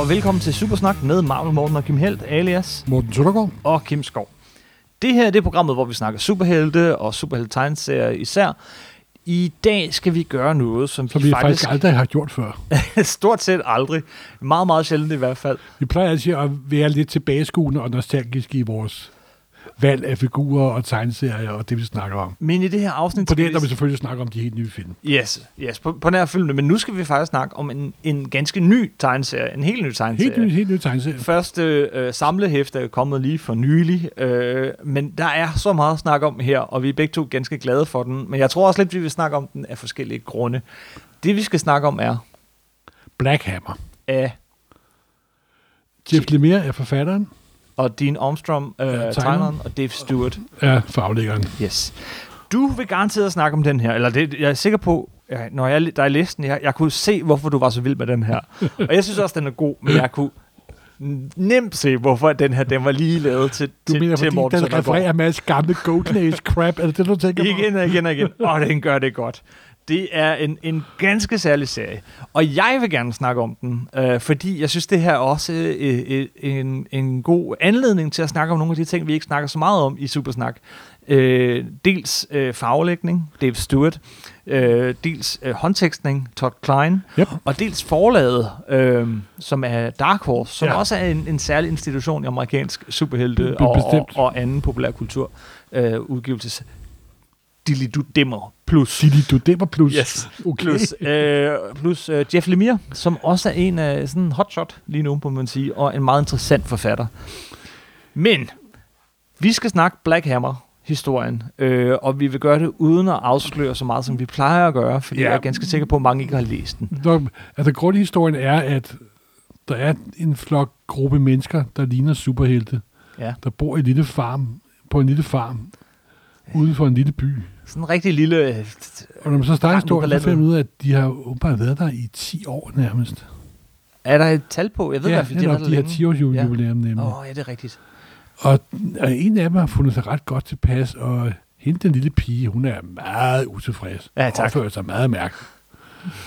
og velkommen til Supersnak med Marvel Morten og Kim Helt, alias Morten Søndergaard. og Kim Skov. Det her det er programmet, hvor vi snakker superhelte og superhelte især. I dag skal vi gøre noget, som, Som vi, vi faktisk, faktisk aldrig har gjort før. stort set aldrig, meget, meget sjældent i hvert fald, Vi plejer altid at være lidt tilbageskuende og nostalgiske i vores valg af figurer og tegneserier og det, vi snakker om. men i det her afsnit... På det, der vi selvfølgelig snakker om de helt nye film. Yes, yes på, på nær filmene, men nu skal vi faktisk snakke om en, en ganske ny tegneserie, en helt ny tegneserie. Helt nye, helt nye tegneserier. Første øh, samlehæfte er kommet lige for nylig, øh, men der er så meget at snakke om her, og vi er begge to ganske glade for den. Men jeg tror også lidt, vi vil snakke om den af forskellige grunde. Det vi skal snakke om er Black Hammer. af Jeff Lemire er forfatteren, og Dean Armstrong, øh, Ja, ja, tegneren. og Dave Stewart. er faglæggeren. Yes. Du vil garanteret snakke om den her, eller det, jeg er sikker på, ja, når jeg, der er læsten, jeg, jeg kunne se, hvorfor du var så vild med den her. og jeg synes også, den er god, men jeg kunne nemt se, hvorfor den her, den var lige lavet til, Du til, mener, til fordi Morten den refererer en masse gamle Golden Age crap? Er det det, du tænker på? Igen og igen og igen. Og den gør det godt. Det er en, en ganske særlig serie. Og jeg vil gerne snakke om den, øh, fordi jeg synes, det her er også øh, øh, en, en god anledning til at snakke om nogle af de ting, vi ikke snakker så meget om i Supersnak. Øh, dels øh, farvelægning, Dave Stewart, øh, dels øh, håndtekstning, Todd Klein, Yep. og dels forlaget, øh, som er Dark Horse, som ja. Også er en, en særlig institution i amerikansk superhelte og, og, og anden populærkultur øh, udgivelses Dilly Du Dimmer plus. Didi Dudemmer plus. Yes. Okay. Plus, øh, plus øh, Jeff Lemire, som også er en af sådan en hotshot lige nu, må man sige, og en meget interessant forfatter. Men vi skal snakke Black Hammer historien, øh, og vi vil gøre det uden at afsløre så meget, som vi plejer at gøre, fordi Ja. jeg er ganske sikker på, at mange ikke har læst den. Nå, altså, grundhistorien er, at der er en flok gruppe mennesker, der ligner superhelte, Ja. der bor i en lille farm, på en lille farm, uden for en lille by. Sådan en rigtig lille... øh, Og når man så starter ude historien, så finder man ud af, at de har åbenbart været der i 10 år nærmest. Er der et tal på? Jeg ved i ja, hvert fald, de har været de der har længe. 10 års Ja. jubilæum nemlig. Åh, oh, ja, det er rigtigt. Og, og en af dem har fundet sig ret godt tilpas, og hende, den lille pige, hun er meget utilfreds. Ja, tak. Opfører sig meget mærkeligt.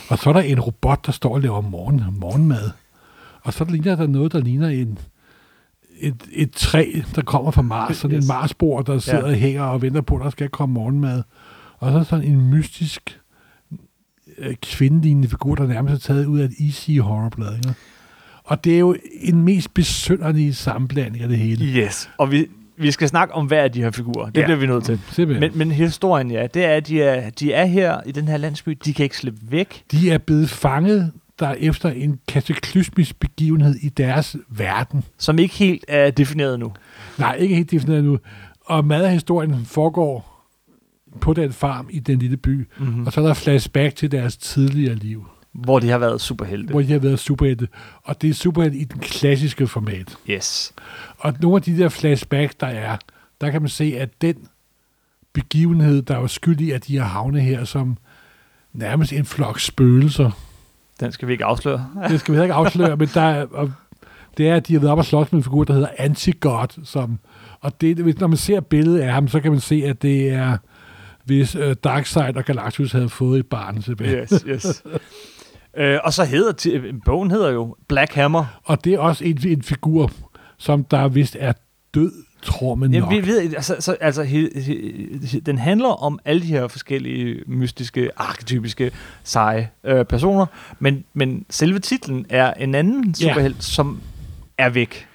Og så er der en robot, der står og laver morgen, morgenmad. Og så ligner der noget, der ligner en, et, et træ, der kommer fra Mars. Sådan Yes. en Marsbor, der sidder Ja. og hænger og venter på, at der skal komme morgenmad. Og så sådan en mystisk øh, kvindelignende figur, der nærmest er taget ud af et easy horrorblad. Ikke? Og det er jo en mest besynderlige sammenblanding af det hele. Yes. Og vi, vi skal snakke om hver af de her figurer. Det Ja. ja. bliver vi nødt til. Simpelthen. Men, men historien, ja, det er, at de er, de er her i den her landsby. De kan ikke slippe væk. De er blevet fanget der efter en kataklysmisk begivenhed i deres verden. som ikke helt er defineret nu. Nej, ikke helt defineret nu. Og meget af historien foregår på den farm i den lille by. Mm-hmm. Og så er der flashback til deres tidligere liv, Hvor de har været superhelte. hvor de har været superhelte. Og det er superhelte i den klassiske format. Yes. Og nogle af de der flashback, der er, der kan man se, at den begivenhed, der er skyld i, at de har havnet her som nærmest en flok spøgelser, Den skal vi ikke afsløre. det skal vi heller ikke afsløre, men der er, og det er, at de har været op og slås med en figur, der hedder Antigod, som, og det, når man ser billedet af ham, så kan man se, at det er, hvis uh, Darkseid og Galactus havde fået et barn tilbage. Yes, yes. øh, og så hedder bogen hedder jo Black Hammer. Og det er også en, en figur, som der vist er død, tror man Ja, nok. vi ved, altså, så, altså he, he, he, den handler om alle de her forskellige mystiske, arketypiske, seje øh, personer, men, men selve titlen er en anden Ja. superhelt, som er væk.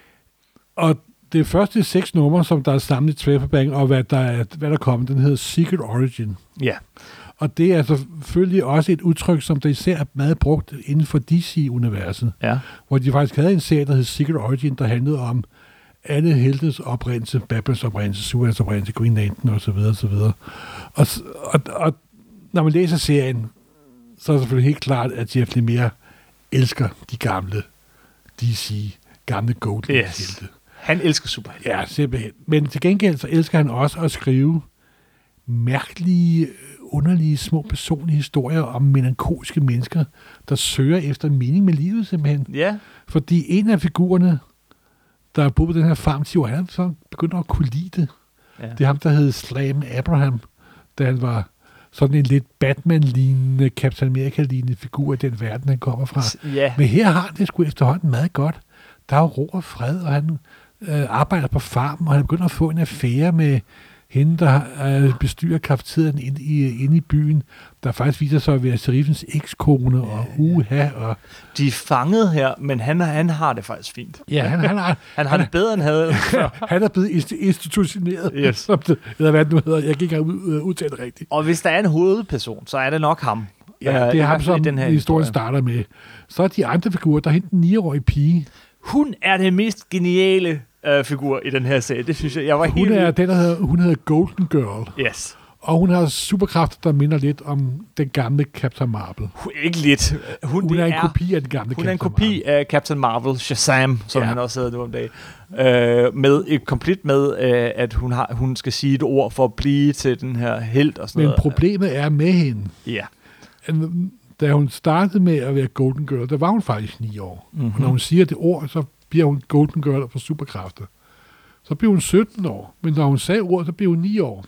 Og det første seks numre, som der er samlet i Trapperbank, og hvad der, er, hvad der kommer, den hedder Secret Origin. Ja. Og det er selvfølgelig også et udtryk, som der især er meget brugt inden for DC-universet. Ja. hvor de faktisk havde en serie, der hed Secret Origin, der handlede om alle heltes oprindelse, Batmans oprindelse, Supermans oprindelse, Green Lantern osv. osv. Og, s- og, og når man læser serien, så er det selvfølgelig helt klart, at Jeff Lemire elsker de gamle DC, gamle Golden Yes. helte. Han elsker superhelte. Ja, simpelthen. Men til gengæld så elsker han også at skrive mærkelige, øh, underlige, små personlige historier om melankolske mennesker, der søger efter mening med livet simpelthen. Ja. Fordi en af figurerne, der har boet på den her farm 10 år, han så begynder at kunne lide det. ja. Det er ham, der hed Slam Abraham, da han var sådan en lidt Batman-lignende, Captain America-lignende figur i den verden, han kommer fra. Ja, Men her har han det sgu efterhånden meget godt. Der er jo ro og fred, og han øh, arbejder på farmen, og han begynder at få en affære med hende, der øh, bestyrer kafeteriet inde i, inde i byen, der faktisk viser sig at være Serifens ekskone, og uha, og de er fanget her, men han, han har det faktisk fint. ja, han, han, har, Han har det bedre, end han havde han er blevet insti- institutioneret, Yes. som det, eller hvad det nu hedder. Jeg kan ikke ud, øh, udtale det rigtigt. Og hvis der er en hovedperson, så er det nok ham. Ja, Øh, det er ham, som den her historien historie. starter med. Så er de andre figurer, der er hende den 9-årige pige. Hun er den mest geniale øh, figur i den her serie. Det synes jeg, jeg var Hun helt... er den, der hedder, hun hedder Golden Girl. Yes. Og hun har superkræfter, der minder lidt om den gamle Captain Marvel. Hun, ikke lidt. Hun, Hun er en kopi af den gamle Hun er en Captain kopi af Captain Marvel, Shazam, som Ja. han også hedder nu om dagen. Øh, med et komplet med, øh, at hun, har, hun skal sige et ord for at blive til den her held og sådan Men noget. problemet er med hende. Ja. at Da hun startede med at være Golden Girl, der var hun faktisk 9 år. Mhm. Mm-hmm. Og når hun siger det ord, så bliver hun Golden Girl og får superkræfter. Så bliver hun 17 år. Men når hun sagde ordet, så bliver hun 9 år.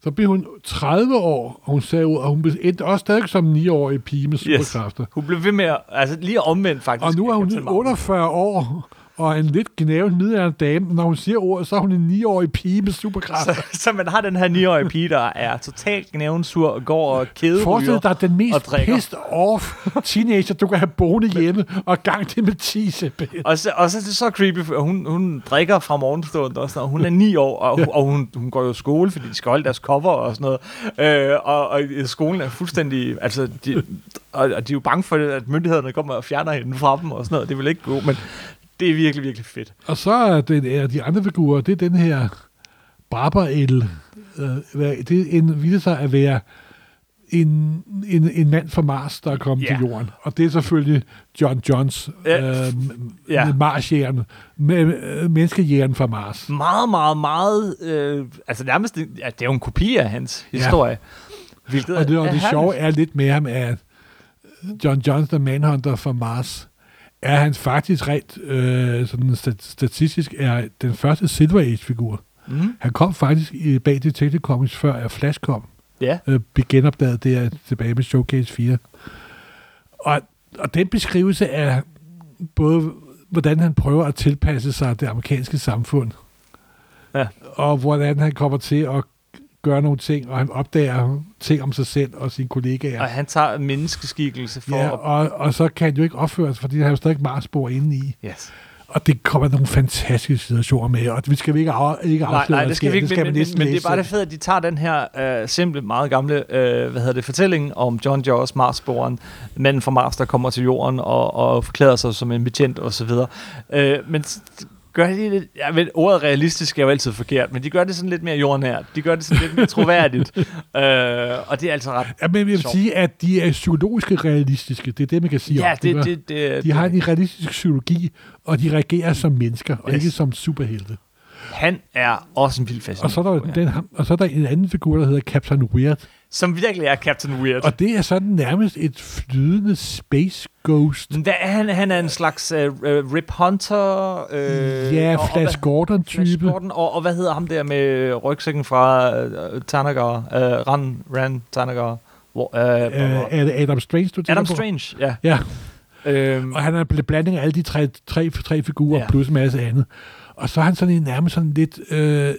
Så blev hun 30 år, og hun sagde ordet, og hun endte også stadig som 9-årig pige med superkræfter. Hun blev ved med at, altså lige omvendt faktisk. Og nu er hun Captain Marvel. 48 år, og en lidt gnævet middelalderen dame. Når hun siger ordet, så er hun en 9-årig pige med superkræfter. Så, så man har den her 9-årige pige, der er totalt gnævensur og går og Forestil kæderyger. dig den mest pissed off teenager, du kan have boende hjemme, og gang til med 10 simpelthen. Og så, og så er det så creepy, for hun, hun drikker fra morgenstunden og sådan noget. Hun er 9 år, og, ja. og hun, hun går jo i skole, fordi de skal holde deres cover og sådan noget. Øh, og, og skolen er fuldstændig... Altså, de, og, og de er jo bange for, at myndighederne kommer og fjerner hende fra dem og sådan noget. Det vil ikke gå, men det er virkelig, virkelig fedt. Og så er den, de andre figurer, det er den her Barber El. Øh, det er en, viser sig at være en, en, en mand fra Mars, der er kommet Ja. til jorden. Og det er selvfølgelig John Johns, Ja. øh, ja. Marsjæren, med, øh, menneskejægeren fra Mars. Meget, meget, meget... Øh, altså nærmest... Ja, det er jo en kopi af hans historie. Ja. Hvilket Og det, og det sjove er lidt med ham, at John Johns, The Manhunter fra Mars, er han faktisk rent øh, sådan stat- statistisk er den første Silver Age-figur. Mm. Han kom faktisk bag Detective Comics, før Flash kom. Ja. Øh, blev genopdaget der tilbage med Showcase 4. Og, og den beskrivelse af både, hvordan han prøver at tilpasse sig det amerikanske samfund, Ja. og hvordan han kommer til at gøre nogle ting, og han opdager ting om sig selv og sine kollegaer. Og han tager en menneskeskikkelse for Ja, og, og så kan han jo ikke opføre sig, fordi han har jo stadig Marsbor inde i. Yes. Og det kommer nogle fantastiske situationer med, og vi skal vi ikke, af, ikke Nej, afsløre, nej, hvad det skal vi ikke, det skal men, man men, men det er bare det fede, at de tager den her øh, simple, meget gamle, øh, hvad hedder det, fortælling om John Jaws, Marsboren, manden fra Mars, der kommer til jorden og, og forklæder sig som en betjent og så videre. Øh, men gør de lidt, ja, men ordet realistisk er jo altid forkert, men de gør det sådan lidt mere jordnært. De gør det sådan lidt mere troværdigt. øh, og det er altså ret... Ja, men jeg vil Sjovt. sige, at de er psykologisk realistiske. Det er det, man kan sige Ja, om det, var- det, det, De har en realistisk psykologi, og de reagerer som mennesker, og Yes. ikke som superhelte. Han er også en vild Og så, er fascinerende der, den, og så er der en anden figur, der hedder Captain Weird. Som virkelig er Captain Weird. Og det er sådan nærmest et flydende space ghost. Men er han? Han er en slags uh, uh, Rip Hunter. Uh, ja, Flash Flash Gordon-type. Gordon. Og, og hvad hedder ham der med rygsækken fra uh, Tanagar? Uh, Ran, Ran Tanagar. Hvor, Øh, er det Adam Strange, du Adam på? Strange, ja. Ja, Øhm, og han er en bl- blanding af alle de tre, tre, tre figurer, ja. plus en masse andet. Og så er han sådan en nærmest sådan lidt... Øh,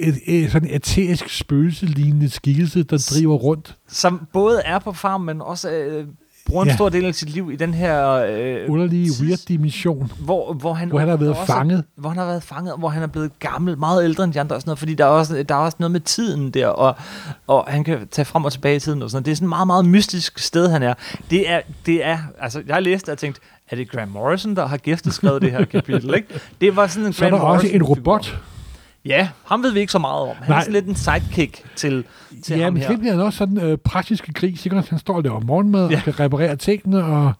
et, et, sådan en æterisk spøgelselignende skikkelse, der driver rundt. som både er på farmen, men også øh, bruger en Ja. stor del af sit liv i den her... Øh, Underlige, weird dimension, hvor, hvor han, hvor han har været også, fanget. Hvor han har været fanget, hvor han er blevet gammel, meget ældre end de andre og sådan noget, fordi der er også, der er også noget med tiden der, og, og han kan tage frem og tilbage i tiden og sådan noget. Det er sådan et meget, meget mystisk sted, han er. Det er, det er altså, jeg læste og tænkte, er det Graham Morrison, der har gæsteskrevet det her kapitel, ikke? Det var sådan en Så er der Graham også en robot. Ja, ham ved vi ikke så meget om. Han Nej. er sådan lidt en sidekick til, til Ja, ham men her. det bliver han også sådan øh, praktiske gris, ikke? Han står og laver morgenmad Ja. og kan reparere tingene, og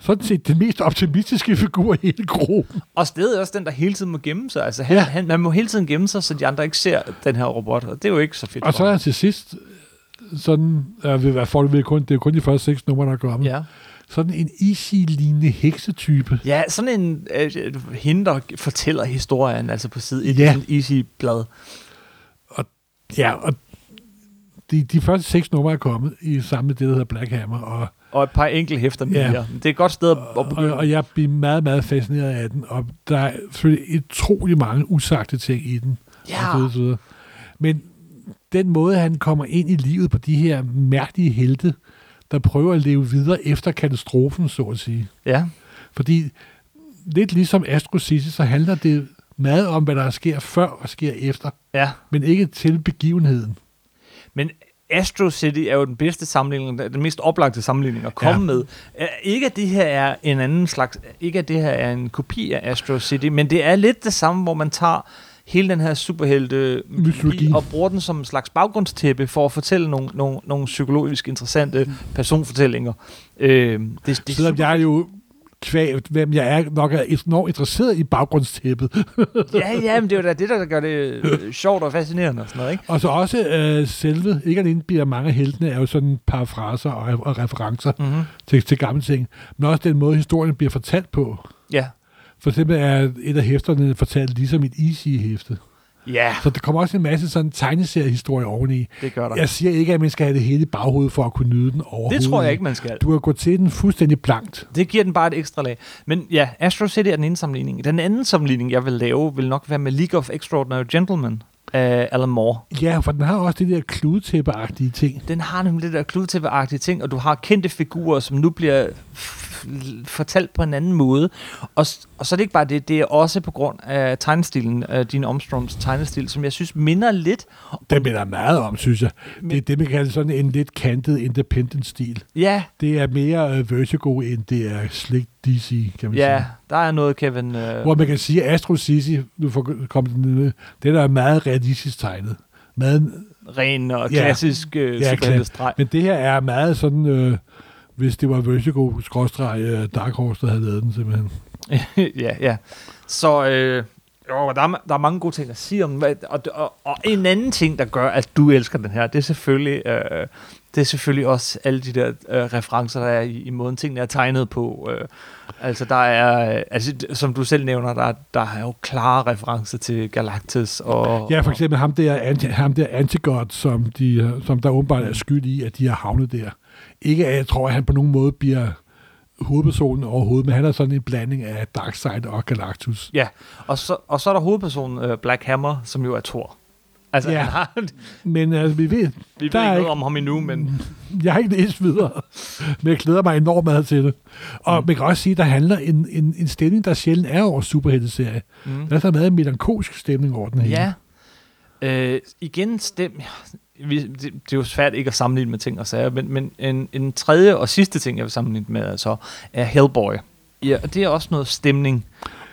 sådan set den mest optimistiske figur i hele gruppen. Og stedet er også den, der hele tiden må gemme sig. Altså, han, ja. Ja. han, man må hele tiden gemme sig, så de andre ikke ser den her robot, og det er jo ikke så fedt. Og så er han til sidst sådan, øh, folk ved kun, det er kun de første seks numre, der er kommet, ja. Sådan en easy-lignende heksetype. ja, sådan en øh, hende, der fortæller historien, altså på side 1 Ja. sådan en easy blad. Ja, og de, de første seks numre er kommet i sammen med det, der hedder Black Hammer, og, Og et par enkelte hæfter Ja. mere. Det er et godt sted at, at og, begynde. og jeg bliver meget, meget fascineret af den, og der er selvfølgelig utrolig mange usagte ting i den. Ja. og så videre, så videre. Men den måde, han kommer ind i livet på de her mærkelige helte, der prøver at leve videre efter katastrofen, så at sige. Ja. Fordi lidt ligesom Astro City, så handler det meget om, hvad der sker før og sker efter, ja. men ikke til begivenheden. Men Astro City er jo den bedste sammenligning, den mest oplagte sammenligning at komme Ja. med. Ikke at det her er en anden slags, ikke at det her er en kopi af Astro City, men det er lidt det samme, hvor man tager hele den her superhelte Mytologi. og bruger den som en slags baggrundstæppe for at fortælle nogle, nogle, nogle psykologisk interessante personfortællinger. Øh, det, det Selvom jeg er jo kvæg, hvem jeg er, nok er enormt interesseret i baggrundstæppet. ja, ja, men det er jo da det, der gør det øh, sjovt og fascinerende og sådan noget, ikke? Og så også øh, selve, ikke alene bliver mange af heltene, er jo sådan parafraser og, og referencer Mm-hmm. til, til gamle ting, men også den måde, historien bliver fortalt på. Ja. For eksempel er et af hæfterne fortalt ligesom et Easy-hæfte. Ja, Så der kommer også en masse sådan tegneseriehistorie oveni. det gør der. Jeg siger ikke, at man skal have det hele i baghovedet for at kunne nyde den overhovedet. det tror jeg ikke, man skal. Du har gået til den fuldstændig blankt. Det giver den bare et ekstra lag. Men ja, Astro City er den ene sammenligning. Den anden sammenligning, jeg vil lave, vil nok være med League of Extraordinary Gentlemen af Alan Moore. Ja, for den har også de der kludetæppeagtige ting. Den har nemlig det der kludetæppeagtige ting, og du har kendte figurer, som nu bliver fortalt på en anden måde. Og, og så er det ikke bare det, det er også på grund af tegnestilen, af din Armstrongs tegnestil, som jeg synes minder lidt. Den minder meget om, synes jeg. Men- Det er det, man kalder sådan en lidt kantet independent-stil. Ja, Det er mere uh, Vertigo, end det er slick DC, kan man ja, sige. der er noget, Kevin... Øh, Hvor man kan sige, at Astro City, nu får kommet den ned, det der er meget realistisk tegnet. Meget, ren og Ja. klassisk øh, Ja, superheltestreg. men det her er meget sådan, øh, hvis det var Vertigo, skråstreg, øh, Dark Horse, der havde lavet den simpelthen. ja, ja. Så øh, jo, der, er, der er mange gode ting at sige om og, og, og en anden ting, der gør, at du elsker den her, det er selvfølgelig, øh, det er selvfølgelig også alle de der øh, referencer, der er i, i måden, tingene er tegnet på. Øh, altså, der er, øh, altså, som du selv nævner, der, der er jo klare referencer til Galactus. Og, Ja, for eksempel ham der, anti, ham der Antigod, som, de, som der åbenbart er skyld i, at de har havnet der. Ikke at jeg tror, at han på nogen måde bliver hovedpersonen overhovedet, men han er sådan en blanding af Darkseid og Galactus. Ja, og så, og så er der hovedpersonen øh, Black Hammer, som jo er Thor. Altså, Ja. han har, Men altså, vi ved, vi ved ikke noget om ham endnu, men jeg har ikke læst videre, men jeg glæder mig enormt meget til det. Og Mm. man kan også sige, at der handler en, en, en stemning, der sjældent er over superhelteserie. mm. Der er så meget en melankolsk stemning over den her. Ja. Øh, igen, stem, vi, det, det er jo svært ikke at sammenligne med ting og sager, men, men en, en tredje og sidste ting, jeg vil sammenligne med, altså, er Hellboy. Ja, og det er også noget stemning.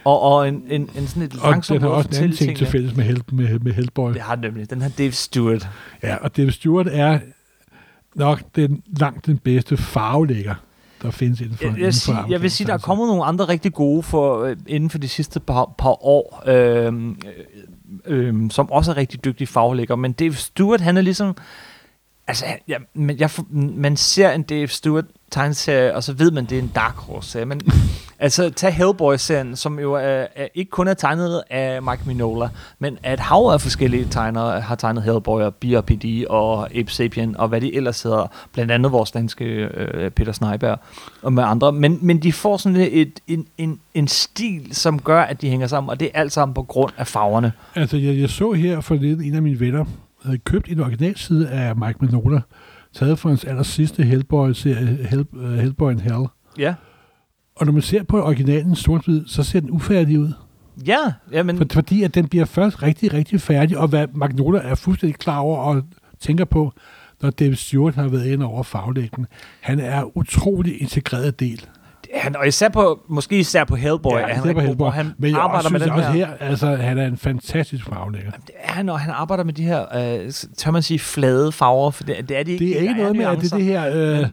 Og, og en, en, en sådan et Og langsomt den har også en anden ting til fælles med, Hel, med, med Hellboy. Det har den nemlig. Den her Dave Stewart. Ja, og David Stewart er nok den, langt den bedste farvelægger, der findes inden for Jeg, inden for jeg vil sige, der er kommet nogle andre rigtig gode for, øh, inden for de sidste par, par år, øh, øh, som også er rigtig dygtig faglægger. Men Dave Stewart, han er ligesom... Altså, ja, men jeg, man ser en Dave Stewart tegneserie, og så ved man, det er en Dark Horse-serie. Men altså, tag Hellboy-serien, som jo er, er, ikke kun er tegnet af Mike Mignola, men at hav af forskellige tegnere har tegnet Hellboy og BRPD og Ape Sapien og hvad de ellers hedder. Blandt andet vores danske øh, Peter Sneiberg og med andre. Men, men de får sådan et, en, en, en stil, som gør, at de hænger sammen, og det er alt sammen på grund af farverne. Altså, jeg, jeg så her for lidt, en af mine venner havde købt en originalside af Mike Mignola, taget fra hans aller sidste Hellboy-serie, Hell, uh, Hellboy in Hell. Ja. Og når man ser på originalen sort-hvid, så ser den ufærdig ud. Ja, ja men, For, fordi at den bliver først rigtig, rigtig færdig, og hvad Magnola er fuldstændig klar over og tænker på, når David Stewart har været ind over faglæggen. Han er utrolig integreret del. han, og især på, måske især på Hellboy, Ja, han især på Hellboy. han Men jeg arbejder også med den også her... her, altså, han er en fantastisk faglægger. Det er han, og han arbejder med de her, øh, tør man sige, flade farver, for det, det er de ikke. Det er ikke noget med, at det er det her... Øh,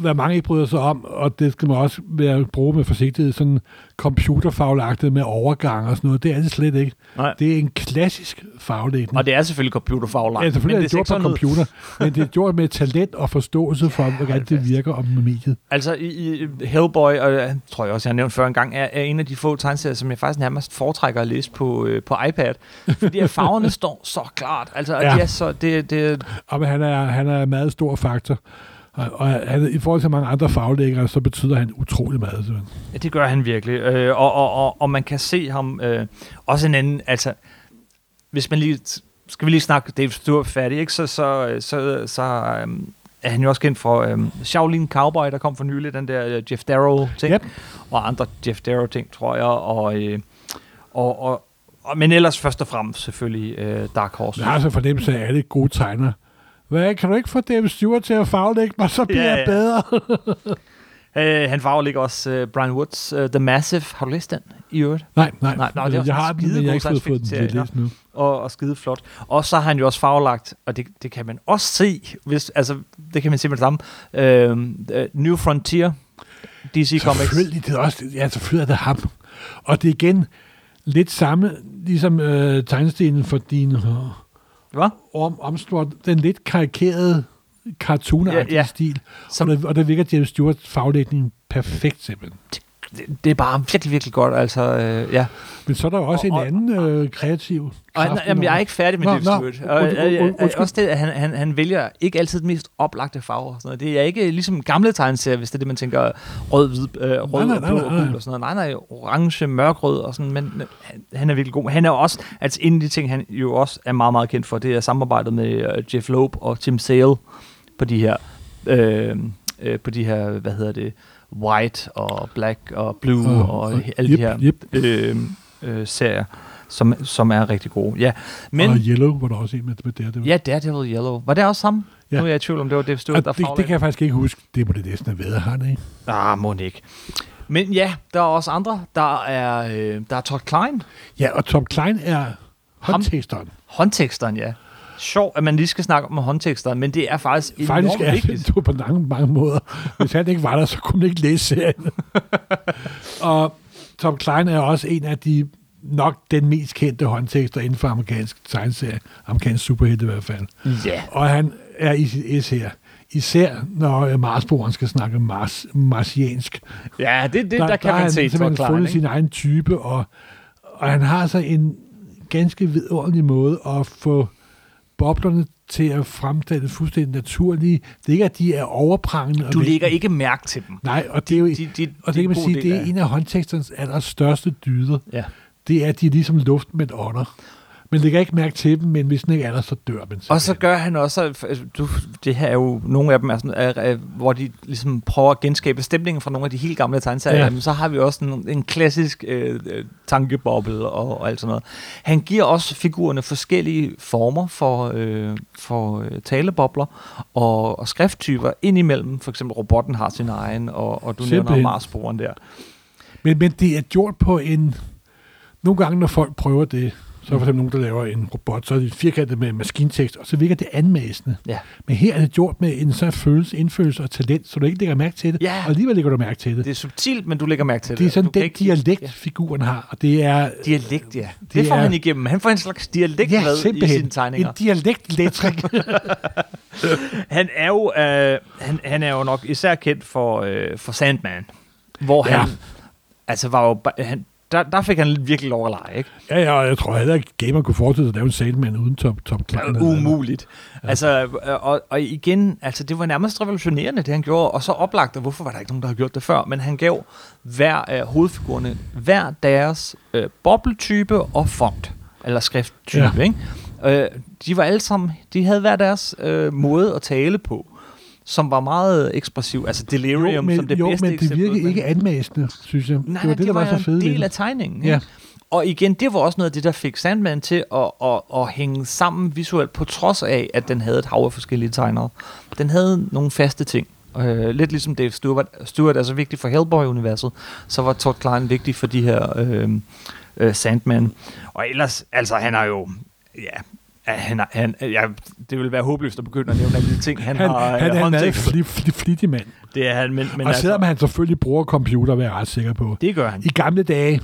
hvad mange ikke bryder sig om, og det skal man også være bruge med forsigtighed, sådan computerfaglagtet med overgang og sådan noget. Det er det slet ikke. Nej. Det er en klassisk faglægning. Og det er selvfølgelig computerfaglagt. Ja, selvfølgelig men er det gjort ser på computer, men det er gjort med talent og forståelse for, hvordan hold det virker om mediet. Altså, i, i Hellboy, og jeg tror jeg også, jeg har nævnt før en gang, er, er en af de få tegneserier, som jeg faktisk nærmest foretrækker at læse på, øh, på iPad. Fordi at farverne står så klart. Altså, Ja. de er så, det, det, Og men han er, han er en meget stor faktor. Og, og han, i forhold til mange andre faglæggere, så betyder han utrolig meget. Så. Ja, det gør han virkelig. Øh, og, og, og, og man kan se ham øh, også en anden, altså, hvis man lige, skal vi lige snakke Dave Stewart færdig, ikke? Så, så, så, så øh, er han jo også kendt for øh, Shaolin Cowboy, der kom for nylig, den der øh, Jeff Darrow ting, Yep. og andre Jeff Darrow ting, tror jeg, og, øh, og, og, og men ellers først og fremmest selvfølgelig øh, Dark Horse. Jeg har altså fornemmelse af, alle gode tegner. Hvad, kan du ikke få David Stewart til at faglægge mig, så bliver Ja, jeg ja. bedre? Øh, han farveligger også øh, Brian Woods uh, The Massive. Har du læst den i øvrigt? nej, nej. Nej, nej, det er jeg har den, men jeg har ikke fået, den til at læse nu. og, og skide flot. Og så har han jo også farvelagt, og det, det kan man også se, hvis, altså, det kan man se med det samme, øh, New Frontier, DC Comics. Selvfølgelig, det er også, ja, selvfølgelig er det ham. Og det er igen lidt samme, ligesom øh, tegnestenen for din øh, Hvad? om, den lidt karikerede cartoonagtige Ja, ja. stil. Som, Og der, og der virker James Stewarts faglægning perfekt simpelthen. Det, det er bare virkelig, virkelig godt. Altså, øh, ja. Men så er der jo også Og- en og- anden øh, kreativ Og kraft han, jamen, jeg er ikke færdig med Nå, nå, Stewart. Og, og, og, og, undskyld. også det, at han, han, han vælger ikke altid de mest oplagte farver. Og sådan noget. Det er ikke ligesom gamle tegneserier, hvis det er det, man tænker rød, hvid, øh, rød nej, og nej, blå nej, og nej. gul og sådan noget. Nej, nej, orange, mørkrød og sådan, men han, han er virkelig god. Han er også, altså en af de ting, han jo også er meget, meget kendt for, det er samarbejdet med øh, Jeff Loeb og Tim Sale på de her, øh, øh, på de her, hvad hedder det, white og black og blue og, og alle yep, de her Yep. øh, øh, serier, som, som er rigtig gode. Ja, men... Og Yellow var der også en med, med det. det var. Ja, Daredevil Yellow. Var det også sammen? Ja. Nu er jeg i tvivl om, det var Dave Stewart, der det, det kan jeg faktisk ikke huske. Det må det næsten have været, det ikke? Ah, må ikke. Men ja, der er også andre. Der er, øh, der er Todd Klein. Ja, og Tom Klein er håndteksteren. Håndteksteren, ja. Sjov, at man lige skal snakke om håndteksteren, men det er faktisk enormt Faktisk er vigtigt. det på mange, mange måder. Hvis han ikke var der, så kunne man ikke læse serien. og Tom Klein er også en af de nok den mest kendte håndtekster inden for amerikansk tegneserie. Amerikansk superhelte i hvert fald. Ja. Og han er i sit S her. Især når øh, Marsboeren skal snakke mars, marsiansk. Ja, det, det der, der kan har man han se Todd simpelthen Klein, fundet ikke? sin egen type, og, og han har så en ganske vidunderlig måde at få boblerne til at fremstille fuldstændig naturlige. Det er ikke, at de er overprangende. Du lægger ikke mærke til dem. Nej, og det er jo... De, de, og det kan man sige, det er af- en af håndteksternes allerstørste dyder. Ja. Det er, at de er ligesom luft med ånder. Man lægger ikke mærke til dem, men hvis den ikke er der, så dør man. Og så gør han også, du, det her er jo, nogle af dem er sådan, er, er, hvor de ligesom prøver at genskabe stemningen fra nogle af de helt gamle tegneserier, Ja. ja. så har vi også en, en klassisk øh, øh, tankeboble og, og alt sådan noget. Han giver også figurerne forskellige former for, øh, for øh, talebobler og, og skrifttyper indimellem. For eksempel robotten har sin egen, og, og du nævner Simpelthen. Marsboren der. Men, men det er gjort på en... Nogle gange, når folk prøver det, så er for eksempel nogen, der laver en robot, så er det firkantet med maskintekst, og så virker det anmæsende. Ja. Men her er det gjort med en sådan følelse, indfølelse og talent, så du ikke lægger mærke til det, Ja. og alligevel lægger du mærke til det. Det er subtilt, men du lægger mærke til det. Det er sådan den ikke- dialekt, Ja. figuren har, og det er... Dialekt, ja. Det, Det får er- han igennem. Han får en slags dialekt ja, med i simpelthen. sine tegninger. En dialektletrik. Han er jo, øh, han, han er jo nok især kendt for, øh, for Sandman, hvor Ja. han, altså var jo, han, der, der fik han virkelig lov at lege, ikke? ja, ja, og jeg tror heller ikke, gamer kunne forestille sig at lave en Sandman uden Top, top Klein. Ja, umuligt. Ja. Altså, øh, og, og igen, altså det var nærmest revolutionerende, det han gjorde, og så oplagt, og hvorfor var der ikke nogen, der havde gjort det før, men han gav hver af hovedfigurerne hver deres øh, bobletype og font, eller skrifttype, ja. ikke? Øh, de var alle sammen, de havde hver deres øh, måde at tale på, som var meget ekspressiv, altså Delirium jo, men, som det jo, bedste men det virkede men- ikke anmæsende, synes jeg. Nej, det var det, der var, så en fedt. ved del af tegningen. Ja. Ja. Og igen, det var også noget af det, der fik Sandman til at, at, at hænge sammen visuelt, på trods af, at den havde et hav af forskellige tegnere. Den havde nogle faste ting. Øh, lidt ligesom Dave Stewart, Stewart er så vigtig for Hellboy-universet, så var Todd Klein vigtig for de her øh, øh, Sandman. Og ellers, altså han har jo, Ja, han, er- han, ja, det vil være håbløst at begynde at nævne alle de ting, han, Han, har han er en meget håndtekstet. fli, fli, flittig mand. Det er han, men, men og selvom altså, han selvfølgelig bruger computer, vil jeg ret sikker på. det gør han. I gamle dage,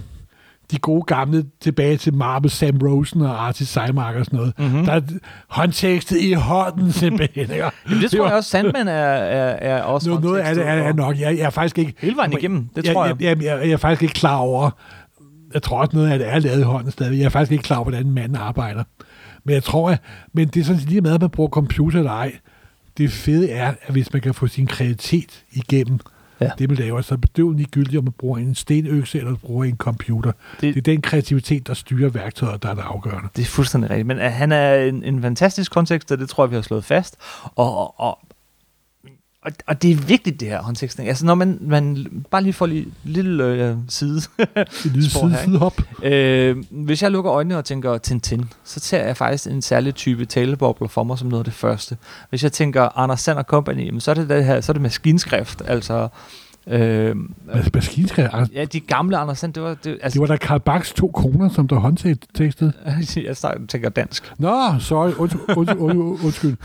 de gode gamle, tilbage til Marvel, Sam Rosen og Artie Seimark og sådan noget, Mhm. mm-hmm. der er håndtekstet i hånden simpelthen. Ikke? Jamen, det tror jeg også, Sandman er, er, er også Noget, noget af det er, er nok. Jeg, jeg er faktisk ikke... Hele vejen igennem, det tror jeg. jeg, jeg, jeg, jeg er faktisk ikke klar over... Jeg tror også, noget af det er lavet i hånden stadig. Jeg er faktisk ikke klar over, hvordan en mand arbejder. Men jeg tror, at, men det er sådan lige med, at man bruger computer eller ej. Det fede er, at hvis man kan få sin kreativitet igennem Ja. det, man laver, så er det bedøvende ligegyldigt, om man bruger en stenøkse eller bruger en computer. Det- Det, det er den kreativitet, der styrer værktøjet, der er det afgørende. Det er fuldstændig rigtigt. Men uh, han er en, en fantastisk kontekst, og det tror jeg, vi har slået fast. Og, og, og, og, og det er vigtigt, det her håndtekstning. Altså, når man, man bare lige får lige lille øh, side. Lille side, ikke? sidehop. øh, hvis jeg lukker øjnene og tænker Tintin, så tager jeg faktisk en særlig type talebobler for mig som noget af det første. Hvis jeg tænker Anders Sand Company, jamen, så er det det her, så er det maskinskrift. Altså, øh, maskinskrift. ja, de gamle Anders Sand, det var... Det, altså, Det var da Karl Bachs to koner, som der håndtekstet. jeg tænker dansk. Nå, sorry. Undskyld. undskyld, undskyld,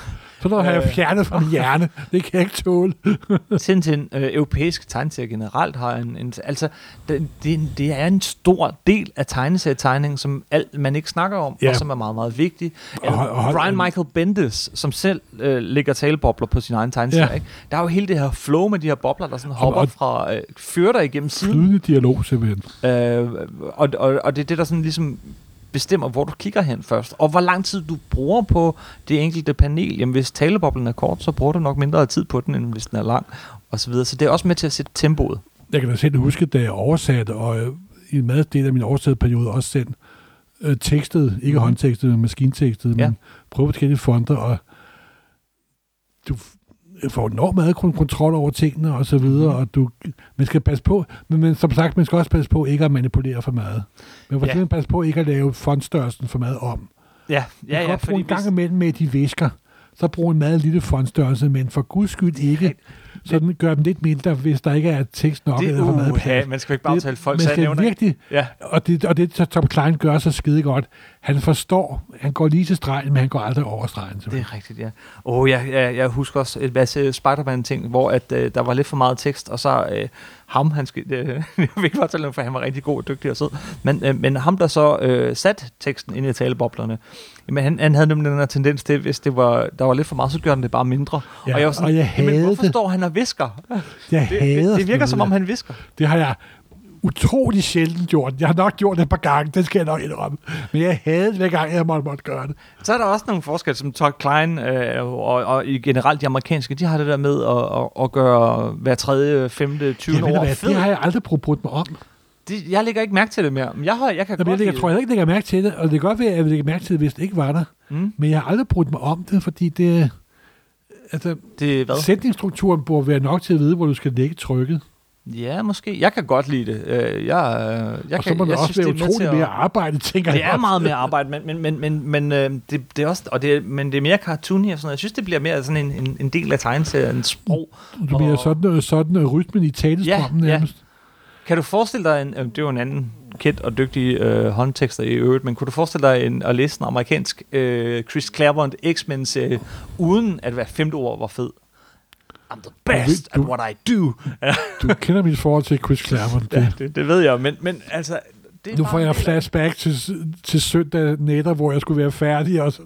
undskyld. Så der har jeg Øh. fjernet fra min hjerne. Det kan jeg ikke tåle. Tintin, øh, europæiske tegneserier generelt har en, en altså det, det, det er en stor del af tegneserietegningen, som alt man ikke snakker om, Ja. og som er meget, meget vigtig. Og hold- Brian Michael Bendis, som selv øh, lægger talebobler på sin egen tegneserie. Ja. Ikke? Der er jo hele det her flow med de her bobler, der sådan hopper og- fra, øh, fører dig igennem siden. Flydende dialog, simpelthen. Øh, og, og, og det er det, der sådan ligesom bestemmer, hvor du kigger hen først, og hvor lang tid du bruger på det enkelte panel. Jamen, hvis taleboblen er kort, så bruger du nok mindre tid på den, end hvis den er lang, og så videre. Så det er også med til at sætte tempoet. Jeg kan da selv huske, da jeg oversatte, og øh, i en meget del af min oversætteperiode også selv øh, tekstet, ikke Mhm. håndtekstet, men maskintekstet, Ja. men prøve forskellige fonter, og du får enormt meget kon- kontrol over tingene, og så videre, Mhm. og du, man skal passe på, men, men som sagt, man skal også passe på ikke at manipulere for meget. Men for Ja. passe på ikke at lave fontstørrelsen for meget om. Ja, Ja, ja, bruge en gang imellem med de væsker, så brug en meget lille fontstørrelse, men for guds skyld ikke, så den gør dem lidt mindre, hvis der ikke er tekst nok det, eller for meget uh, plads. man skal ikke bare tale folk, man skal virkelig, Ja, og det, og det så Tom Klein gør så skide godt. Han forstår, han går lige til stregen, men han går aldrig over stregen. det er rigtigt, ja. Oh, jeg, jeg, jeg husker også et masse Spider-Man-ting, hvor at, øh, der var lidt for meget tekst, og så øh, ham, han skal, øh, jeg vil ikke bare tale om, for han var rigtig god og dygtig og sød, men, øh, men ham, der så øh, satte teksten ind i taleboblerne, jamen, han, han havde nemlig den her tendens til, hvis det var, der var lidt for meget, så gjorde han det bare mindre. Ja, og jeg var sådan, og jeg jamen, hvorfor det. står han og visker? Jeg Det, hader det, det virker som om, han visker. Det har jeg utrolig sjældent gjort. Jeg har nok gjort det et par gange, det skal jeg nok indrømme. Men jeg havde det, hver gang jeg måtte, måtte gøre det. Så er der også nogle forskelle, som Todd Klein øh, og, og i generelt de amerikanske, de har det der med at, at, at gøre hver tredje, femte, 20 Jeg ved, år hvad, fed. det har jeg aldrig brugt mig om. Det, jeg lægger ikke mærke til det mere. Jeg, har, jeg kan Jamen, godt jeg, jeg tror jeg ikke, lægger mærke til det, og det kan godt være, at jeg vil lægge mærke til det, hvis det ikke var der. Mm, Men jeg har aldrig brugt mig om det, fordi det... Altså, det er hvad? sætningsstrukturen burde være nok til at vide, hvor du skal lægge trykket. Ja, måske. Jeg kan godt lide det. Øh, jeg, øh, jeg og kan, så må der jeg også være det er med utrolig at- mere arbejde, tænker Det jeg. er også. meget mere arbejde, men, men, men, men, men øh, det, det er også, og det er, men det er mere cartoony og sådan noget. Jeg synes, det bliver mere sådan en, en, en del af tegneseriens sprog. Du bliver og- sådan, sådan rytmen i talestrømmen Ja, ja. Kan du forestille dig, en, det er jo en anden kendt og dygtig øh, håndtekster i øvrigt, men kunne du forestille dig en, at læse en amerikansk øh, Chris Claremont X-Men-serie, uden at hver femte ord var fed? I'm the best Du- at what I do. Du kender mit forhold til Chris Claremont. Ja, Det. det, det ved jeg, men, men altså... Det Nu får en jeg flashback til, til søndag nætter, hvor jeg skulle være færdig. Og så,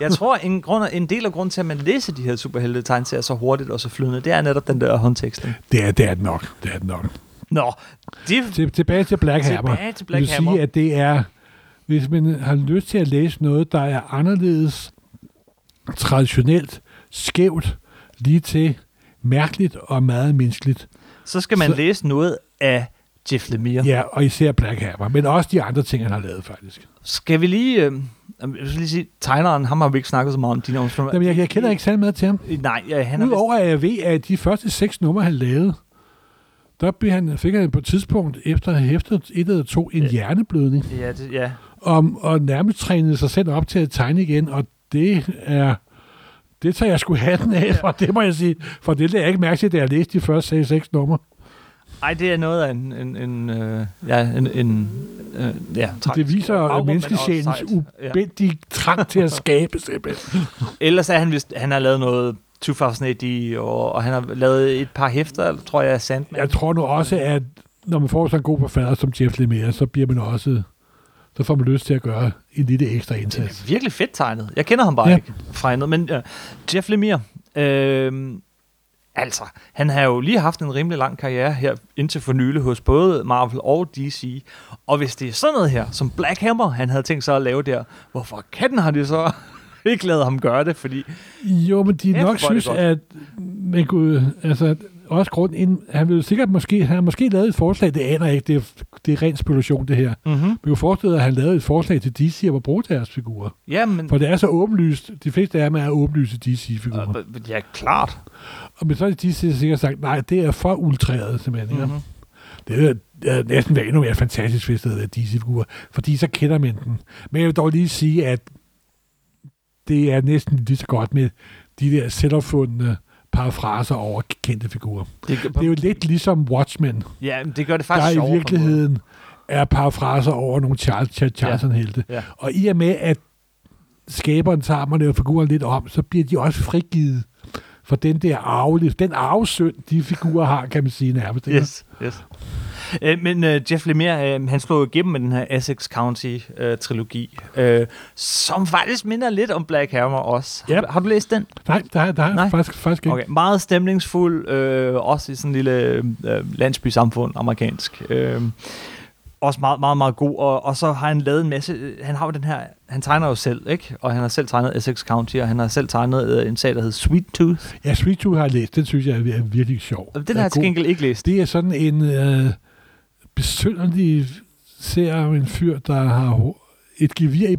Jeg tror, en, grund, en del af grunden til, at man læser de her superhelte tegneserier så hurtigt og så flydende, det er netop den der håndteksten. det, er, det er det nok. Det er det nok. Nå, det, Til, tilbage til Black Hammer. tilbage til Black vil Hammer. sige, at det er, hvis man har lyst til at læse noget, der er anderledes, traditionelt, skævt, lige til mærkeligt og meget menneskeligt. så skal man så- læse noget af Jeff Lemire. Ja, og især Black Hammer, men også de andre ting, han har lavet faktisk. Skal vi lige... Øh, jeg vil lige sige, tegneren, ham har vi ikke snakket så meget om. Dine Jamen, jeg, jeg kender ikke særlig meget til ham. Nej, ja, han er Udover at jeg ved, at de første seks numre, han lavede, der blev han, fik han på et tidspunkt efter efter et eller to en Ja. hjerneblødning, Ja, det, ja. og, og nærmest trænede sig selv op til at tegne igen, og det er... Det tager jeg sgu hatten af, for det må jeg sige. For det lader jeg ikke mærke til, da jeg læste de første seks, seks numre. Ej, det er noget af en... en, en øh, ja, en... en øh, ja, Det tragisk viser menneskesjælens sejt. Ja. ubændige trang til at skabe simpelthen. Ellers er han vist... Han har lavet noget 2000 og, og han har lavet et par hæfter, tror jeg, af Sandman. Jeg tror nu også, at når man får sådan en god forfatter som Jeff Lemire, så bliver man også så får man lyst til at gøre en lille ekstra Det indsats. er virkelig fedt tegnet. Jeg kender ham bare Ja. ikke fra andet. Men uh, Jeff Lemire, øh, altså, han har jo lige haft en rimelig lang karriere her indtil for nylig hos både Marvel og DC. Og hvis det er sådan noget her, som Black Hammer, han havde tænkt sig at lave der, hvorfor katten har de så ikke lavet ham gøre det? Fordi Jo, men de nok er synes, godt. at man kunne, altså, også grund ind, han ville sikkert måske, han har måske lavet et forslag, det aner jeg ikke, det er, det er ren spekulation det her. mm-hmm. Men jo forestillet, at han lavede et forslag til DC om at bruge deres figurer. ja, men... For det er så åbenlyst, de fleste af dem er åbenlyse DC-figurer. Øh, ja, klart. Og men så har DC sikkert sagt, nej, det er for ultræret simpelthen. Mm-hmm. Det er, det er næsten været endnu mere fantastisk, hvis det er DC-figurer, fordi så kender man den. Men jeg vil dog lige sige, at det er næsten lige så godt med de der selvopfundne parafraser over kendte figurer. Det, Det er jo lidt ligesom Watchmen, ja, det gør det der faktisk i en måde. virkeligheden er parafraser over nogle Charles, Charlton-helte. Ja. Og i og med, at skaberen tager man laver figuren lidt om, så bliver de også frigivet for den der arvelige, den arvesynd, de figurer har, kan man sige nærmest. Yes, yes. Øh, men øh, Jeff Lemire, øh, han slog igennem med den her Essex County-trilogi, øh, som faktisk minder lidt om Black Hammer også. Har, du, har du læst den? Nej, der er, der er Nej. faktisk, faktisk ikke. Okay. Meget stemningsfuld, øh, også i sådan en lille øh, landsby-samfund, amerikansk. Øh, også meget, meget, meget god. Og, og så har han lavet en masse... Han har jo den her... Han tegner jo selv, ikke? Og han har selv tegnet Essex County, og han har selv tegnet øh, en sag, der hedder Sweet Tooth. Ja, Sweet Tooth har jeg læst. Den synes jeg er, virkelig sjov. Den har jeg til gengæld ikke læst. Det er sådan en øh, besynderlig ser af en fyr, der har et gevir, i,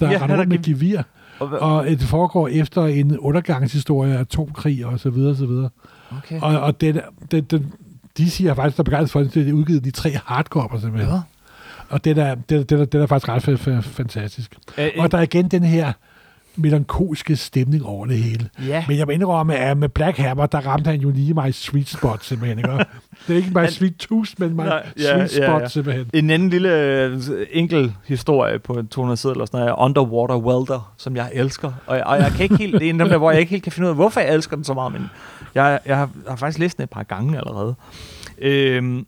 der Ja, har rundt med gev- gevir, Og, det foregår efter en undergangshistorie af atomkrig og så videre, så videre. okay. Og, og den, den, den, de siger faktisk, der er begejstret for, at det er udgivet de tre hardcover simpelthen. Ja. Og den er, den, den, er, den er faktisk ret fa- fa- fantastisk. Øh, Og der er igen den her melankolske stemning over det hele. ja. Men jeg må indrømme, at med Black Hammer, der ramte han jo lige mig sweet spot, simpelthen. Ikke? Det er ikke bare Han- sweet tooth, men mig Nej, ja, sweet ja, spot, ja. simpelthen. En anden lille øh, enkel historie på 200 sider eller sådan noget, er Underwater Welder, som jeg elsker. Og jeg, og jeg kan ikke helt, det er en af dem der, hvor jeg ikke helt kan finde ud af, hvorfor jeg elsker den så meget, men jeg, jeg har, har faktisk læst den et par gange allerede. Øhm,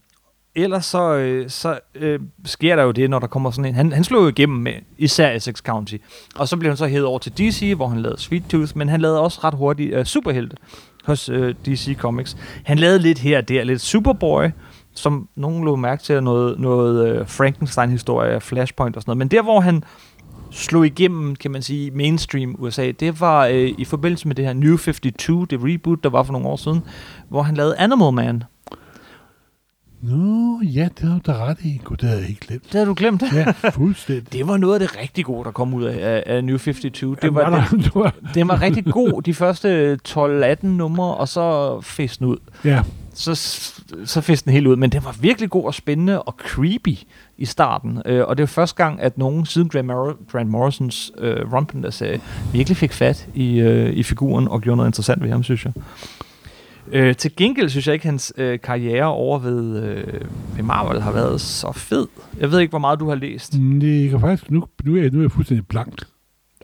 ellers så, øh, så øh, sker der jo det, når der kommer sådan en... Han, han slog jo igennem med især Essex County, og så blev han så hævet over til DC, hvor han lavede Sweet Tooth, men han lavede også ret hurtigt øh, Superhelte hos øh, DC Comics. Han lavede lidt her og der, lidt Superboy, som nogen lå mærke til, noget, noget øh, Frankenstein-historie, Flashpoint og sådan noget. Men der, hvor han slog igennem, kan man sige, mainstream USA, det var øh, i forbindelse med det her New 52, det reboot, der var for nogle år siden, hvor han lavede Animal Man. Nå, ja, det har du da ret i. Gud, det havde jeg ikke glemt. Det havde du glemt. Ja, fuldstændig. Det var noget af det rigtig gode, der kom ud af, af, af New 52. Det var, der, der, den var rigtig god, de første 12-18 numre, og så den ud. ja, så, så fæste den helt ud. Men den var virkelig god og spændende og creepy i starten. Øh, og det var første gang, at nogen siden Grant, Mor- Grant Morrisons øh, Rumpen, der sagde, virkelig fik fat i, øh, i figuren og gjorde noget interessant ved ham, synes jeg. Øh, til gengæld synes jeg ikke, at hans øh, karriere over ved, øh, ved Marvel har været så fed. Jeg ved ikke, hvor meget du har læst. Mm, det kan faktisk, nu, nu, er jeg, nu er jeg fuldstændig blank.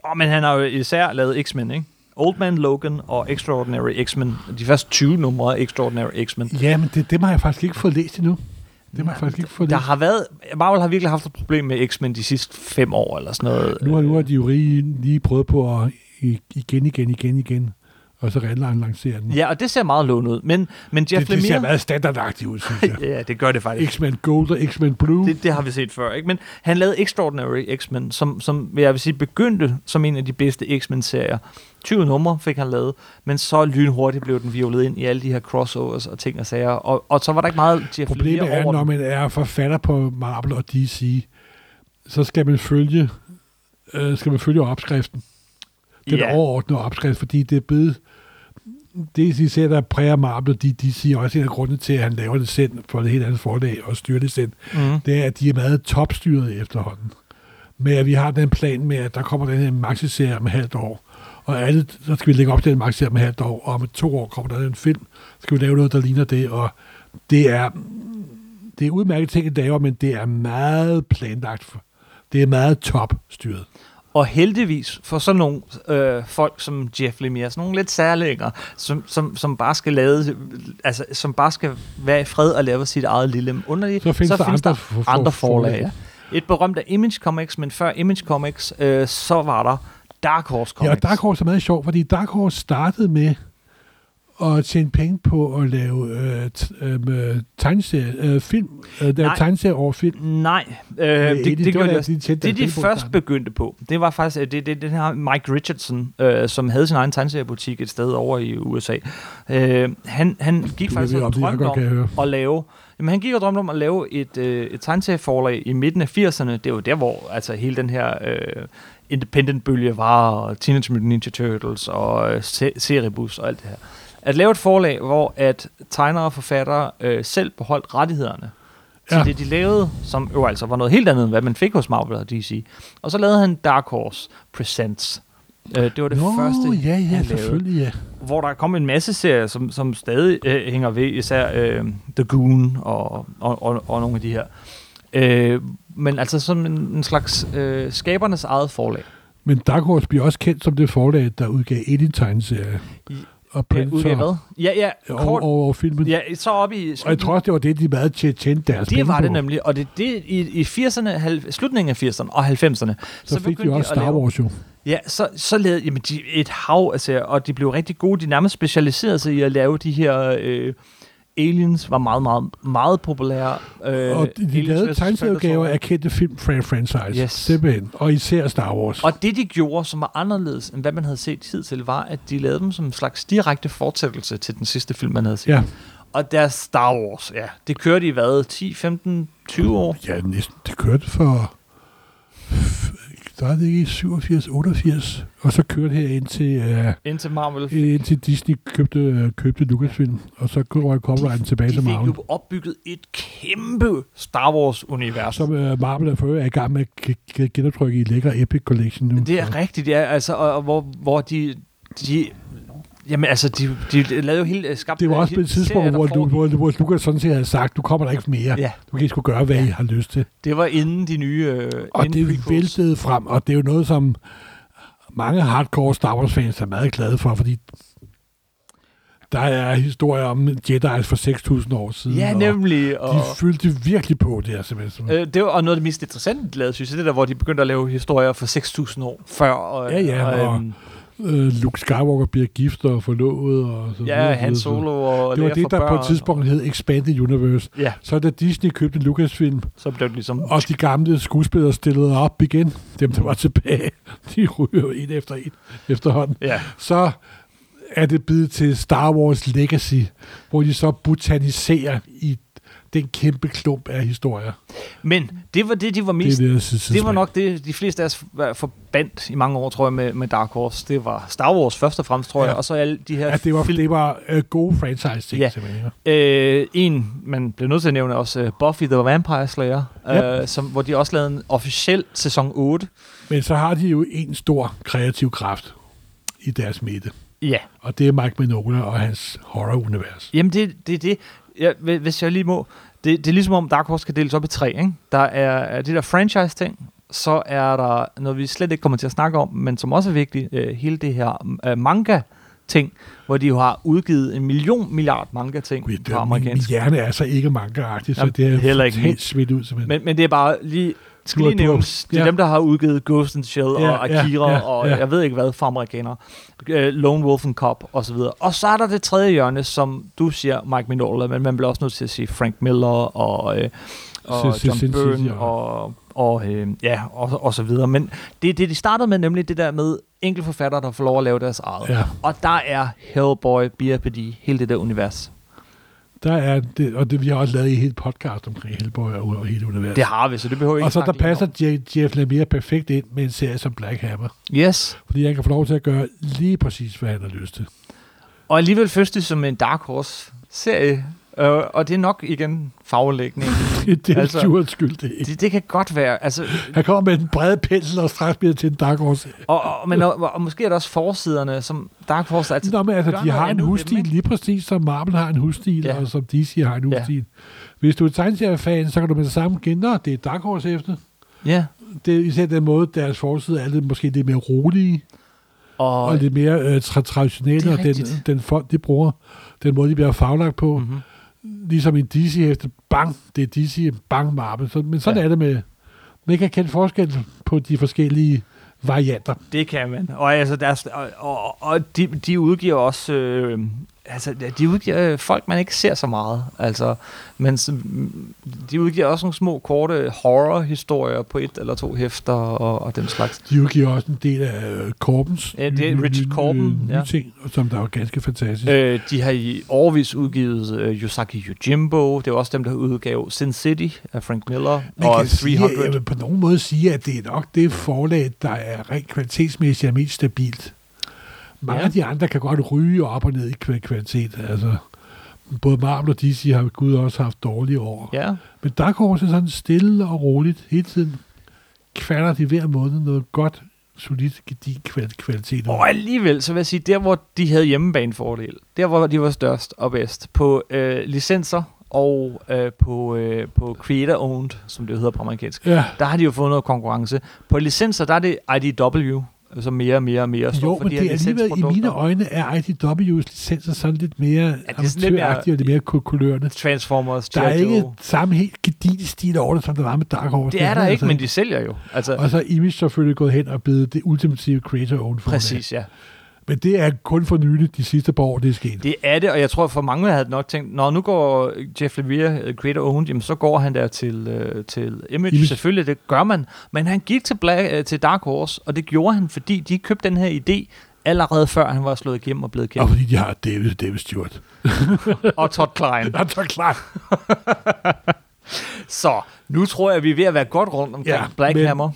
Oh, men han har jo især lavet X-Men, ikke? Old Man Logan og Extraordinary X-Men. De første 20 numre af Extraordinary X-Men. Ja, men det, dem har jeg faktisk ikke fået læst endnu. Dem har jeg faktisk ikke fået Der læst. har været, Marvel har virkelig haft et problem med X-Men de sidste fem år eller sådan noget. Nu har, nu har de jo lige, lige prøvet på at igen, igen, igen, igen, og så lancere den. Ja, og det ser meget lovende ud. Men, men Jeff det, det ser Lemire... meget standardagtigt ud, synes jeg. ja, det gør det faktisk. X-Men Gold og X-Men Blue. Det, det har vi set før, ikke? Men han lavede Extraordinary X-Men, som, som jeg vil sige, begyndte som en af de bedste X-Men-serier. 20 numre fik han lavet, men så lynhurtigt blev den violet ind i alle de her crossovers og ting og sager. Og, og så var der ikke meget Jeff Problemet Lemire er, over når man er forfatter på Marvel og DC, så skal man følge, øh, skal man følge opskriften. Den ja. overordnede opskrift, fordi det er blevet det de ser, der præger Marvel, de, de siger også en af grundene til, at han laver det selv for et helt andet forlag og styrer det selv, Mm. det er, at de er meget topstyret efterhånden. Men at vi har den plan med, at der kommer den her maxi-serie om et halvt år, og alle, så skal vi lægge op til en maxi-serie om et halvt år, og om to år kommer der en film, så skal vi lave noget, der ligner det, og Det er, det er udmærket ting, det laver, men det er meget planlagt. For, det er meget top-styret. Og heldigvis for sådan nogle øh, folk som Jeff Lemire, sådan nogle lidt særlægger, som, som, som bare skal lave, altså, som bare skal være i fred og lave sit eget lille underlige, Så findes så der findes andre der andre forlag. Ja. Et berømt af Image Comics, men før Image Comics, øh, så var der Dark Horse Ja, Comics. og Dark Horse er meget sjovt, fordi Dark Horse startede med at tjene penge på at lave øh, øh, tegneserie, øh, film, øh, der er tegneserie over film. Nej, øh, Øh, det, det, det, gjorde de der, også. de tjente Det, deres de først begyndte på, det var faktisk øh, det, det, den her Mike Richardson, øh, som havde sin egen tegneseriebutik et sted over i USA. Øh, han, han gik Du faktisk og det, drømte om at lave... Jamen, han gik og drømte om at lave et, øh, et tegneserieforlag i midten af 80'erne. Det var der, hvor altså, hele den her øh, independent-bølge var, og Teenage Mutant Ninja Turtles og øh, se- Cerebus og alt det her. At lave et forlag, hvor at tegnere og forfattere øh, selv beholdt rettighederne til Ja. det, de lavede, som jo altså var noget helt andet, end hvad man fik hos Marvel og DC. Og så lavede han Dark Horse Presents. Øh, det var det Nå, første, ja, ja, han lavede ja. hvor der kom en masse serier, som, som stadig øh, hænger ved, især øh, The Goon og, og, og, og nogle af de her. Øh, men altså som en, en slags øh, skabernes eget forlag. Men Dark Horse bliver også kendt som det forlag, der udgav Alien-tegneserie. Og Predator. udgav hvad? Ja, ja, kort. og, og filmen. Ja, så op i og jeg tror også, det var det, de meget til at tjene deres det var det nemlig, og det, det i, i 80'erne, halv, slutningen af 80'erne og 90'erne. Så, så fik de også Star Wars jo. Ja, så, så lavede jamen, de et hav serier, og de blev rigtig gode. De nærmest specialiserede sig i at lave de her... Øh, Aliens var meget, meget, meget populære. Øh, Og de, de lavede tegneserieudgaver af kendte film fra franchise. Yes. Simpelthen. Og især Star Wars. Og det, de gjorde, som var anderledes, end hvad man havde set hidtil, var, at de lavede dem som en slags direkte fortsættelse til den sidste film, man havde set. Ja. Og deres Star Wars, ja, det kørte i hvad? 10, 15, 20 år? Ja, næsten. Det kørte for... Der er det ikke i 87, 88. Og så kørte her ind til, uh, Indtil Marvel ind til Disney købte, uh, købte Lucasfilm. Og så røg copyrighten tilbage de til fik Marvel. jo opbygget et kæmpe Star Wars-univers. Som uh, Marvel er for er i gang med at genoptrykke i lækker Epic Collection nu. Det er rigtigt, ja. Altså, og, og hvor, hvor de, de... Jamen altså, de, de lavede jo hele... Skabte Det var også på et tidspunkt, hvor, du, hvor, hvor Lucas sådan set havde sagt, du kommer der ikke mere. Ja, Du kan sgu gøre, hvad I har lyst til. det var inden de nye... Øh, Og det prequels. væltede frem, og det er jo noget, som mange hardcore Star Wars-fans er meget glade for, fordi der er historier om Jedi's for 6.000 år siden. Ja, nemlig. Og Og, de fyldte virkelig på det her, simpelthen. øh, det var og noget af det mest interessante, de lavede, synes jeg, det der, hvor de begyndte at lave historier for 6.000 år før. Og, Ja, ja, og- øhm, Øh, Luke Skywalker bliver gift og forlovet. Og så ja, Han. Solo og Det var det, der på et børn, tidspunkt hed Expanded Universe. Ja, Så da Disney købte Lucasfilm, så blev det ligesom... og de gamle skuespillere stillede op igen, dem der var tilbage, de ryger en efter en efterhånden. Ja, så er det blevet til Star Wars Legacy, hvor de så botaniserer i den kæmpe klump af historier. men det var det, de var Det, mest... er det, jeg synes, Det var nok det, de fleste af os var forbandt i mange år, tror jeg, med, med Dark Horse. Det var Star Wars først og fremmest, tror Ja. jeg, og så alle de her Ja, det var, det var uh, gode franchise-ting, Ja. ja. simpelthen. ikke? Øh, en, man bliver nødt til at nævne, er også uh, Buffy the Vampire Slayer, Ja. øh, som, hvor de også lavede en officiel sæson 8. Men så har de jo en stor kreativ kraft i deres midte, Ja, og det er Mike Mignola og hans horror-univers. jamen det det er det. Ja, hvi- hvis jeg lige må. Det, det er ligesom om Dark Horse kan deles op i tre. Ikke? Der er, det der franchise-ting, så er der noget, vi slet ikke kommer til at snakke om, men som også er vigtigt, øh, hele det her øh, manga-ting, hvor de jo har udgivet en million milliard manga-ting Gud, på det, min, min amerikansk. hjerne er så ikke manga-agtig, så Jamen, det er heller ikke helt smidt ud, simpelthen. Men, men det er bare lige... Skal lige nævnes, det er ja. dem, der har udgivet Ghost in the Shell Ja, og ja, Akira ja, og ja. jeg ved ikke hvad for amerikanere. Øh, Lone Wolf and Cop og så videre. Og så er der det tredje hjørne, som du siger, Mike Mignola, men man bliver også nødt til at sige Frank Miller og, øh, og John Byrne og- og, og, øh, ja, og, og så videre. Men det det, de startede med, nemlig det der med enkelte forfattere, der får lov at lave deres eget. Ja. Og der er Hellboy, BRPD, hele det der univers. Der er det, og det, vi har også lavet i et helt podcast omkring Hellboy og, og hele universet. Det har vi, så det behøver ikke og så der passer Je- Jeff Lemire perfekt ind med en serie som Black Hammer. Yes. Fordi han kan få lov til at gøre lige præcis, hvad han har lyst til. Og alligevel føles det som en Dark Horse-serie. Øh, og det er nok igen faglægning. Det, det er Altså- Stewarts skyld, det ikke. det, det kan godt være. Altså, Han kommer med en bred pensel og straks bliver til en Dark Horse. og, og, men, og, og, måske er der også forsiderne, som Dark Horse altid... Nå, men altså, de har en dem, husstil lige præcis, som Marvel har en husstil, Ja. ja. og som DC har en Ja. husstil. Hvis du er tegneseriefan, så kan du med det samme kende, det er Dark Horse efter. Ja, Det er især den måde, deres forside er lidt, måske lidt mere rolige, og... og lidt mere øh, tra- traditionelle, Det og den, den folk, de bruger, den måde, de bliver faglagt på. Mhm. Ligesom i DC efter bang, det er DC, bang Marvel. Så, men sådan ja. er det med, man kan kende forskel på de forskellige varianter. Det kan man. Og, altså, deres, og, og, og de, de udgiver også... Øh, altså, de udgiver øh, folk, man ikke ser så meget. Altså, men de udgiver også nogle små, korte horror-historier på et eller to hæfter og, og den slags. De udgiver også en del af øh, Corbens Ja, det er Richard Corben, ja. ting, som der er jo ganske fantastisk. Øh, de har i årvis udgivet øh, Yosaki Yojimbo. Det er også dem, der udgav Sin City af Frank Miller. Man og kan sige, 300. jeg vil på nogen måde sige, at det er nok det forlag, der er rent kvalitetsmæssigt er mest stabilt. Mange Ja. af de andre kan godt ryge op og ned i kva- kvalitet. Altså, både Marvel og DC har Gud også haft dårlige år. Ja, Men Dark Horse er sådan stille og roligt. Hele tiden kvalder de hver måned noget godt, solidt, gedigen kval- kvalitet. og alligevel, så vil jeg sige, der hvor de havde hjemmebanefordel, der hvor de var størst og bedst, på øh, licenser og øh, på, øh, på creator-owned, som det hedder på amerikansk, Ja, der har de jo fået noget konkurrence. På licenser, der er det IDW, som mere og mere og mere står jo, for men de det er alligevel, i mine øjne, er IDW's licenser sådan lidt mere ja, amatøragtige og lidt mere ku- kulørende. Transformers, Der er ikke samme helt gedigen stil over det, som der var med Dark Horse. Det er der ikke, altså men de sælger jo. Altså, Og så er Image selvfølgelig gået hen og blevet det ultimative creator owned forlag. præcis, ja. Men det er kun for nyligt, de sidste par år, det er sket. Det er det, og jeg tror, for mange havde nok tænkt, når nu går Jeff Lemire, øh, creator owned, jamen så går han der til, øh, til Image. Image. Selvfølgelig, det gør man. Men han gik til, Black, øh, til Dark Horse, og det gjorde han, fordi de købte den her idé allerede før han var slået igennem og blevet Og kendt. fordi de har David, David Stewart. og Todd Klein. Ja, så klart. Så nu tror jeg, vi er ved at være godt rundt omkring Ja, Black men- Hammer.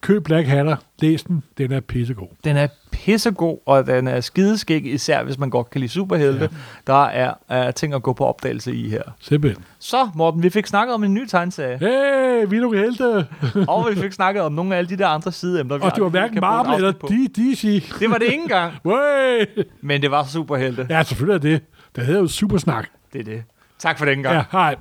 Køb Black Hatter. Læs den. Den er pissegod. Den er pissegod, og den er skideskæg, især hvis man godt kan lide superhelte. Ja. Der er, er ting at gå på opdagelse i her. Simpelthen. Så, Morten, vi fik snakket om en ny tegneserie. Hey, vi er nogle helte. og vi fik snakket om nogle af alle de der andre sideemner. Og det var hverken Marvel eller DC. Det var det ikke engang, men det var superhelte. Ja, selvfølgelig er det. Det hedder jo Supersnak. Det er det. Tak for den gang. Ja, hej.